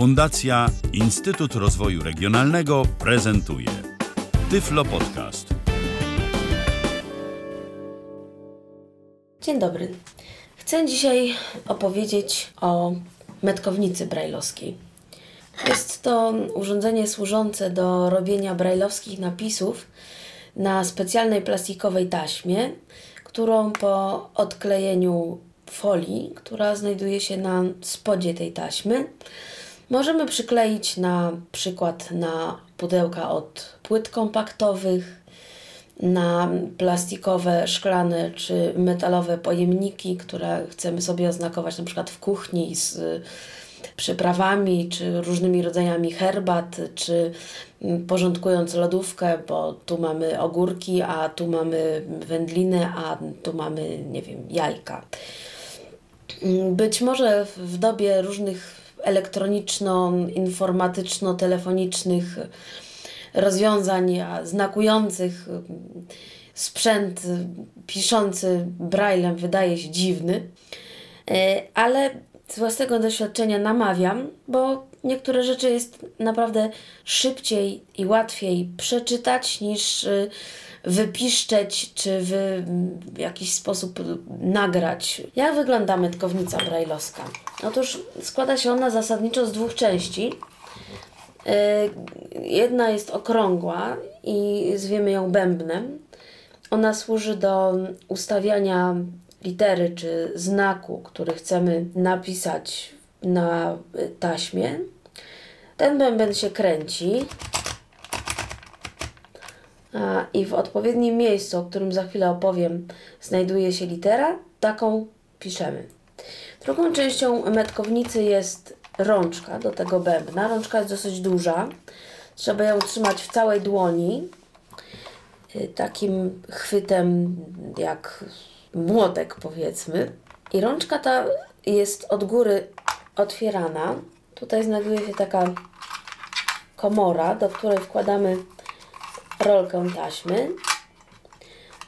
Fundacja Instytut Rozwoju Regionalnego prezentuje Tyflo Podcast. Dzień dobry. Chcę dzisiaj opowiedzieć o metkownicy brajlowskiej. Jest to urządzenie służące do robienia brajlowskich napisów na specjalnej plastikowej taśmie, którą po odklejeniu folii, która znajduje się na spodzie tej taśmy, możemy przykleić na przykład na pudełka od płyt kompaktowych, na plastikowe, szklane czy metalowe pojemniki, które chcemy sobie oznakować na przykład w kuchni z przyprawami, czy różnymi rodzajami herbat, czy porządkując lodówkę, bo tu mamy ogórki, a tu mamy wędliny, a tu mamy, nie wiem, jajka. Być może w dobie różnych elektroniczno-informatyczno-telefonicznych rozwiązań znakujących sprzęt piszący braillem wydaje się dziwny, ale z własnego doświadczenia namawiam, bo niektóre rzeczy jest naprawdę szybciej i łatwiej przeczytać niż wypiszczeć czy w jakiś sposób nagrać. Jak wygląda metkownica brajlowska? Otóż składa się ona zasadniczo z dwóch części. Jedna jest okrągła i zwiemy ją bębnem. Ona służy do ustawiania litery czy znaku, który chcemy napisać na taśmie. Ten bęben się kręci i w odpowiednim miejscu, o którym za chwilę opowiem, znajduje się litera, taką piszemy. Drugą częścią metkownicy jest rączka do tego bębna. Rączka jest dosyć duża. Trzeba ją trzymać w całej dłoni. Y, takim chwytem jak młotek powiedzmy. I rączka ta jest od góry otwierana. Tutaj znajduje się taka komora, do której wkładamy rolkę taśmy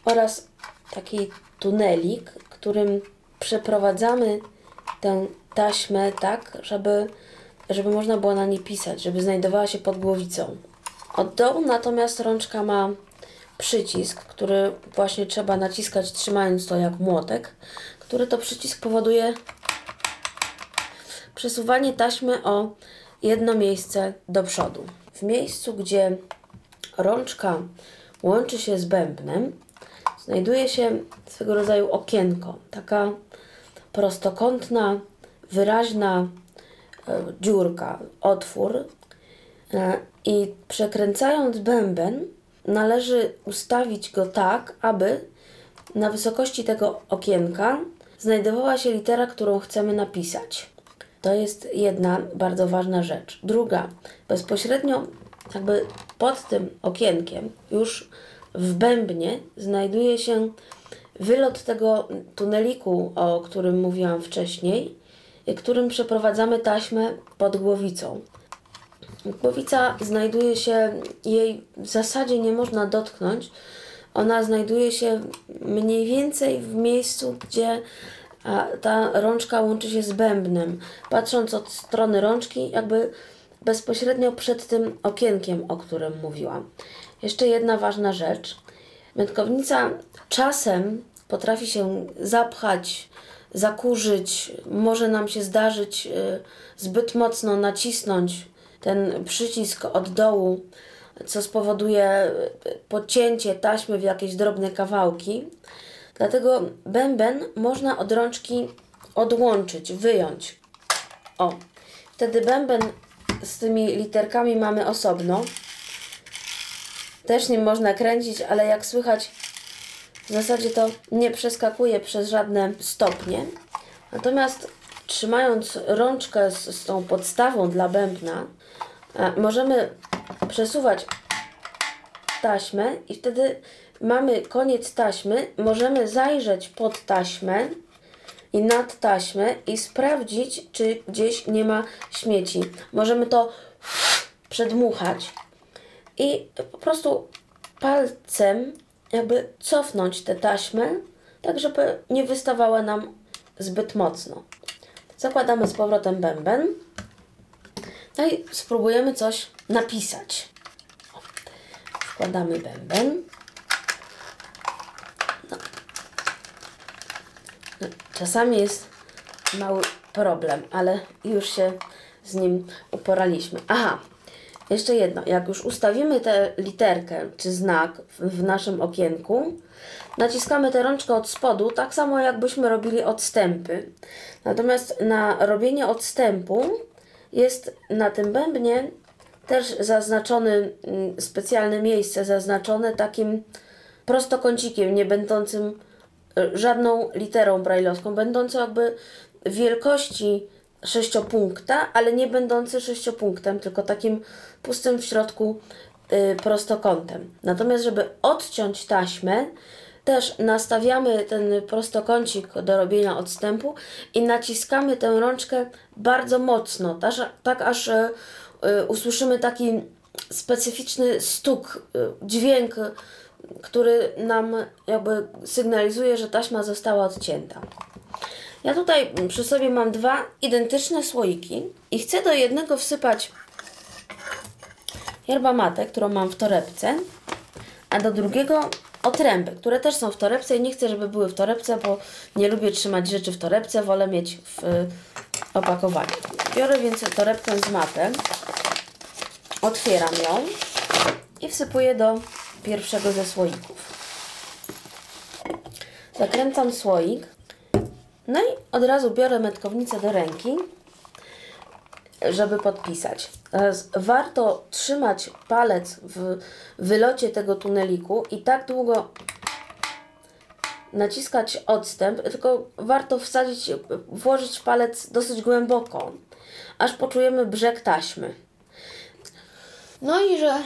oraz taki tunelik, którym przeprowadzamy tę taśmę tak, żeby, żeby można było na niej pisać, żeby znajdowała się pod głowicą. Od dołu natomiast rączka ma przycisk, który właśnie trzeba naciskać trzymając to jak młotek, który to przycisk powoduje przesuwanie taśmy o jedno miejsce do przodu. W miejscu, gdzie rączka łączy się z bębnem, znajduje się swego rodzaju okienko, taka prostokątna, wyraźna e, dziurka, otwór e, i przekręcając bęben należy ustawić go tak, aby na wysokości tego okienka znajdowała się litera, którą chcemy napisać. To jest jedna bardzo ważna rzecz. Druga, bezpośrednio jakby pod tym okienkiem, już w bębnie, znajduje się wylot tego tuneliku, o którym mówiłam wcześniej, którym przeprowadzamy taśmę pod głowicą. Głowica znajduje się, jej w zasadzie nie można dotknąć. Ona znajduje się mniej więcej w miejscu, gdzie ta rączka łączy się z bębnem. Patrząc od strony rączki, jakby bezpośrednio przed tym okienkiem, o którym mówiłam. Jeszcze jedna ważna rzecz. Metkownica czasem potrafi się zapchać, zakurzyć, może nam się zdarzyć y, zbyt mocno nacisnąć ten przycisk od dołu, co spowoduje y, podcięcie taśmy w jakieś drobne kawałki. Dlatego bęben można od rączki odłączyć, wyjąć. O, wtedy bęben z tymi literkami mamy osobno. Też nim można kręcić, ale jak słychać, w zasadzie to nie przeskakuje przez żadne stopnie. Natomiast trzymając rączkę z, z tą podstawą dla bębna, e, możemy przesuwać taśmę i wtedy mamy koniec taśmy. Możemy zajrzeć pod taśmę i nad taśmę i sprawdzić, czy gdzieś nie ma śmieci. Możemy to przedmuchać i po prostu palcem jakby cofnąć tę taśmę, tak żeby nie wystawała nam zbyt mocno. Zakładamy z powrotem bęben. No i spróbujemy coś napisać. Wkładamy bęben. No. No, Czasami jest mały problem, ale już się z nim uporaliśmy. Aha, jeszcze jedno. Jak już ustawimy tę literkę czy znak w, naszym okienku, naciskamy tę rączkę od spodu, tak samo jakbyśmy robili odstępy. Natomiast na robienie odstępu jest na tym bębnie też zaznaczony mm, specjalne miejsce, zaznaczone takim prostokącikiem, nie będącym żadną literą brajlowską, będącą jakby wielkości sześciopunkta, ale nie będący sześciopunktem, tylko takim pustym w środku y, prostokątem. Natomiast, żeby odciąć taśmę, też nastawiamy ten prostokącik do robienia odstępu i naciskamy tę rączkę bardzo mocno, tak, tak aż y, y, usłyszymy taki specyficzny stuk, y, dźwięk, y, który nam jakby sygnalizuje, że taśma została odcięta. Ja tutaj przy sobie mam dwa identyczne słoiki i chcę do jednego wsypać yerba mate, którą mam w torebce, a do drugiego otręby, które też są w torebce i nie chcę, żeby były w torebce, bo nie lubię trzymać rzeczy w torebce, wolę mieć w opakowaniu. Biorę więc torebkę z matem, otwieram ją i wsypuję do pierwszego ze słoików. Zakręcam słoik, no i od razu biorę metkownicę do ręki, żeby podpisać. Warto trzymać palec w wylocie tego tuneliku i tak długo naciskać odstęp, tylko warto wsadzić, włożyć palec dosyć głęboko, aż poczujemy brzeg taśmy. No i że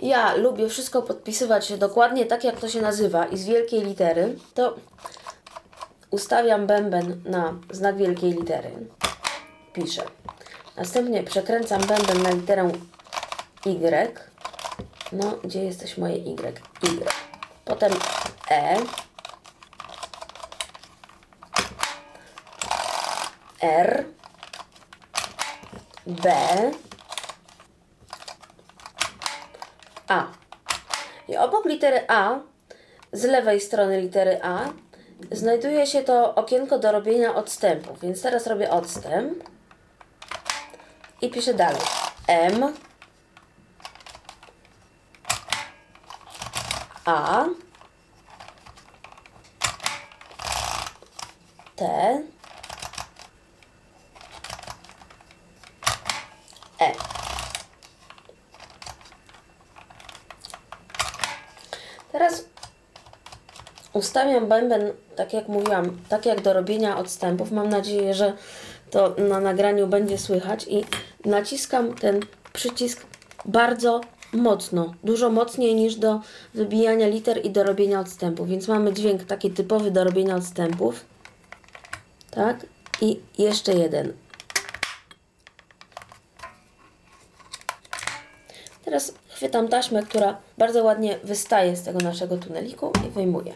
ja lubię wszystko podpisywać dokładnie tak, jak to się nazywa i z wielkiej litery, to ustawiam bęben na znak wielkiej litery. Piszę. Następnie przekręcam bęben na literę Y. No, gdzie jesteś moje Y? Y. Potem E. R. B. A. I obok litery A, z lewej strony litery A, znajduje się to okienko do robienia odstępów. Więc teraz robię odstęp i piszę dalej. M A T E Teraz ustawiam bęben, tak jak mówiłam, tak jak do robienia odstępów. Mam nadzieję, że to na nagraniu będzie słychać i naciskam ten przycisk bardzo mocno, dużo mocniej niż do wybijania liter i do robienia odstępów. Więc mamy dźwięk taki typowy do robienia odstępów. Tak? I jeszcze jeden. Teraz chwytam taśmę, która bardzo ładnie wystaje z tego naszego tuneliku i wyjmuję.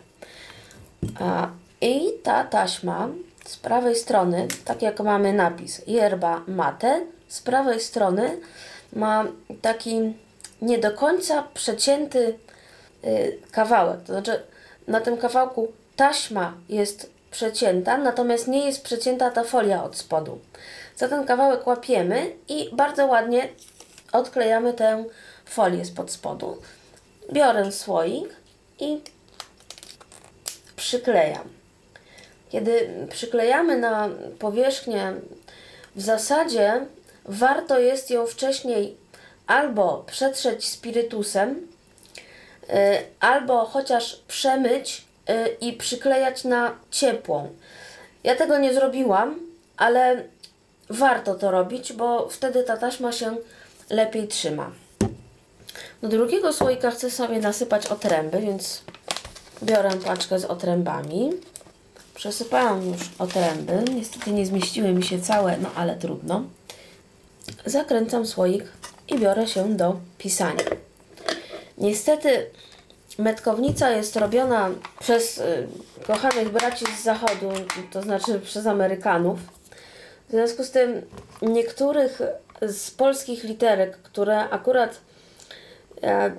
I ta taśma z prawej strony, tak jak mamy napis yerba mate, z prawej strony ma taki nie do końca przecięty y, kawałek. To znaczy na tym kawałku taśma jest przecięta, natomiast nie jest przecięta ta folia od spodu. Za ten kawałek łapiemy i bardzo ładnie odklejamy tę folię spod spodu. Biorę słoik i przyklejam. Kiedy przyklejamy na powierzchnię, w zasadzie warto jest ją wcześniej albo przetrzeć spirytusem, y, albo chociaż przemyć y, i przyklejać na ciepłą. Ja tego nie zrobiłam, ale warto to robić, bo wtedy ta taśma się lepiej trzyma. Do drugiego słoika chcę sobie nasypać otręby, więc biorę paczkę z otrębami. Przesypałam już otręby. Niestety nie zmieściły mi się całe, no ale trudno. Zakręcam słoik i biorę się do pisania. Niestety metkownica jest robiona przez y, kochanych braci z zachodu, to znaczy przez Amerykanów. W związku z tym niektórych z polskich literek, które akurat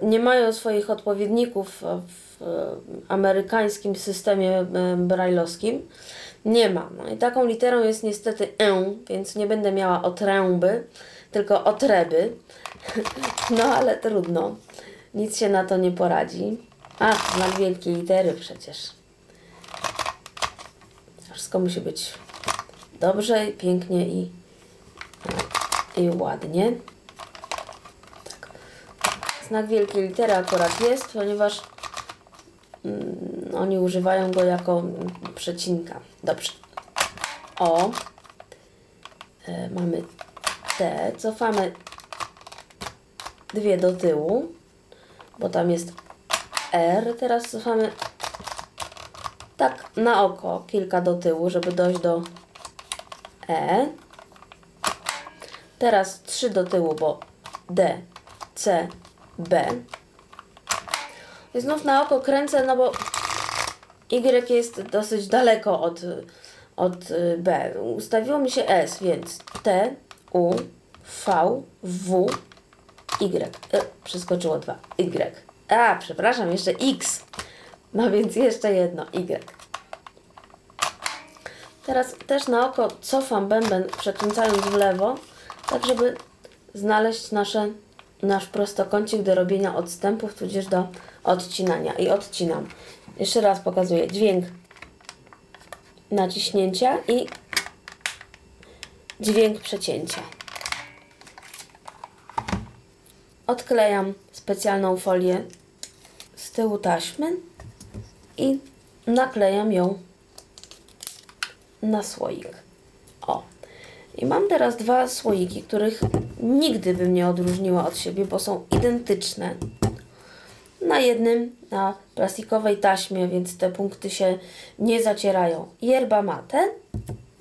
nie mają swoich odpowiedników w e, amerykańskim systemie e, brajlowskim. Nie ma. No i taką literą jest niestety E, więc nie będę miała otręby, tylko otreby. No ale trudno. Nic się na to nie poradzi. Ach, znak wielkiej litery przecież. Wszystko musi być dobrze, pięknie i, i ładnie. Znak wielkiej litery akurat jest, ponieważ mm, oni używają go jako przecinka. Dobrze. O. E, mamy T. Cofamy dwie do tyłu, bo tam jest R. Teraz cofamy tak na oko kilka do tyłu, żeby dojść do E. Teraz trzy do tyłu, bo D, C, B. I znów na oko kręcę, no bo Y jest dosyć daleko od, od y, B. Ustawiło mi się S, więc T, U, V, W, Y. E, przeskoczyło dwa. Y. A, przepraszam, jeszcze X. No więc jeszcze jedno. Y. Teraz też na oko cofam bęben, przekręcając w lewo, tak żeby znaleźć nasze, nasz prostokącik do robienia odstępów, tudzież do odcinania. I odcinam. Jeszcze raz pokazuję dźwięk naciśnięcia i dźwięk przecięcia. Odklejam specjalną folię z tyłu taśmy i naklejam ją na słoik. O. I mam teraz dwa słoiki, których nigdy bym nie odróżniła od siebie, bo są identyczne. Na jednym na plastikowej taśmie, więc te punkty się nie zacierają. Yerba mate,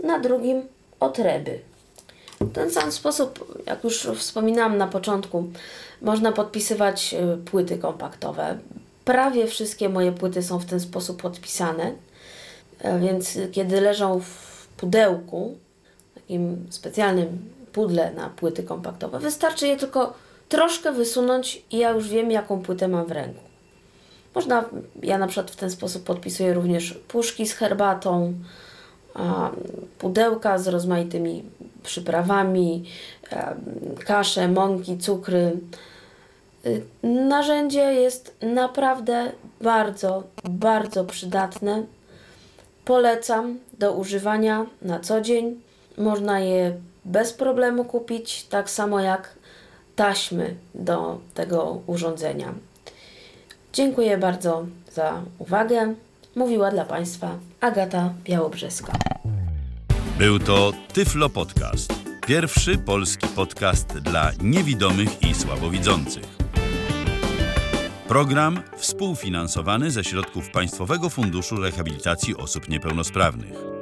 na drugim otreby. W ten sam sposób, jak już wspominałam na początku, można podpisywać y, płyty kompaktowe. Prawie wszystkie moje płyty są w ten sposób podpisane, e, więc kiedy leżą w pudełku, takim specjalnym pudle na płyty kompaktowe, wystarczy je tylko troszkę wysunąć i ja już wiem, jaką płytę mam w ręku. Można, ja na przykład w ten sposób podpisuję również puszki z herbatą, pudełka z rozmaitymi przyprawami, kasze, mąki, cukry. Y, narzędzie jest naprawdę bardzo, bardzo przydatne. Polecam do używania na co dzień. Można je bez problemu kupić, tak samo jak taśmy do tego urządzenia. Dziękuję bardzo za uwagę. Mówiła dla Państwa Agata Białobrzeska. Był to Tyflo Podcast. Pierwszy polski podcast dla niewidomych i słabowidzących. Program współfinansowany ze środków Państwowego Funduszu Rehabilitacji Osób Niepełnosprawnych.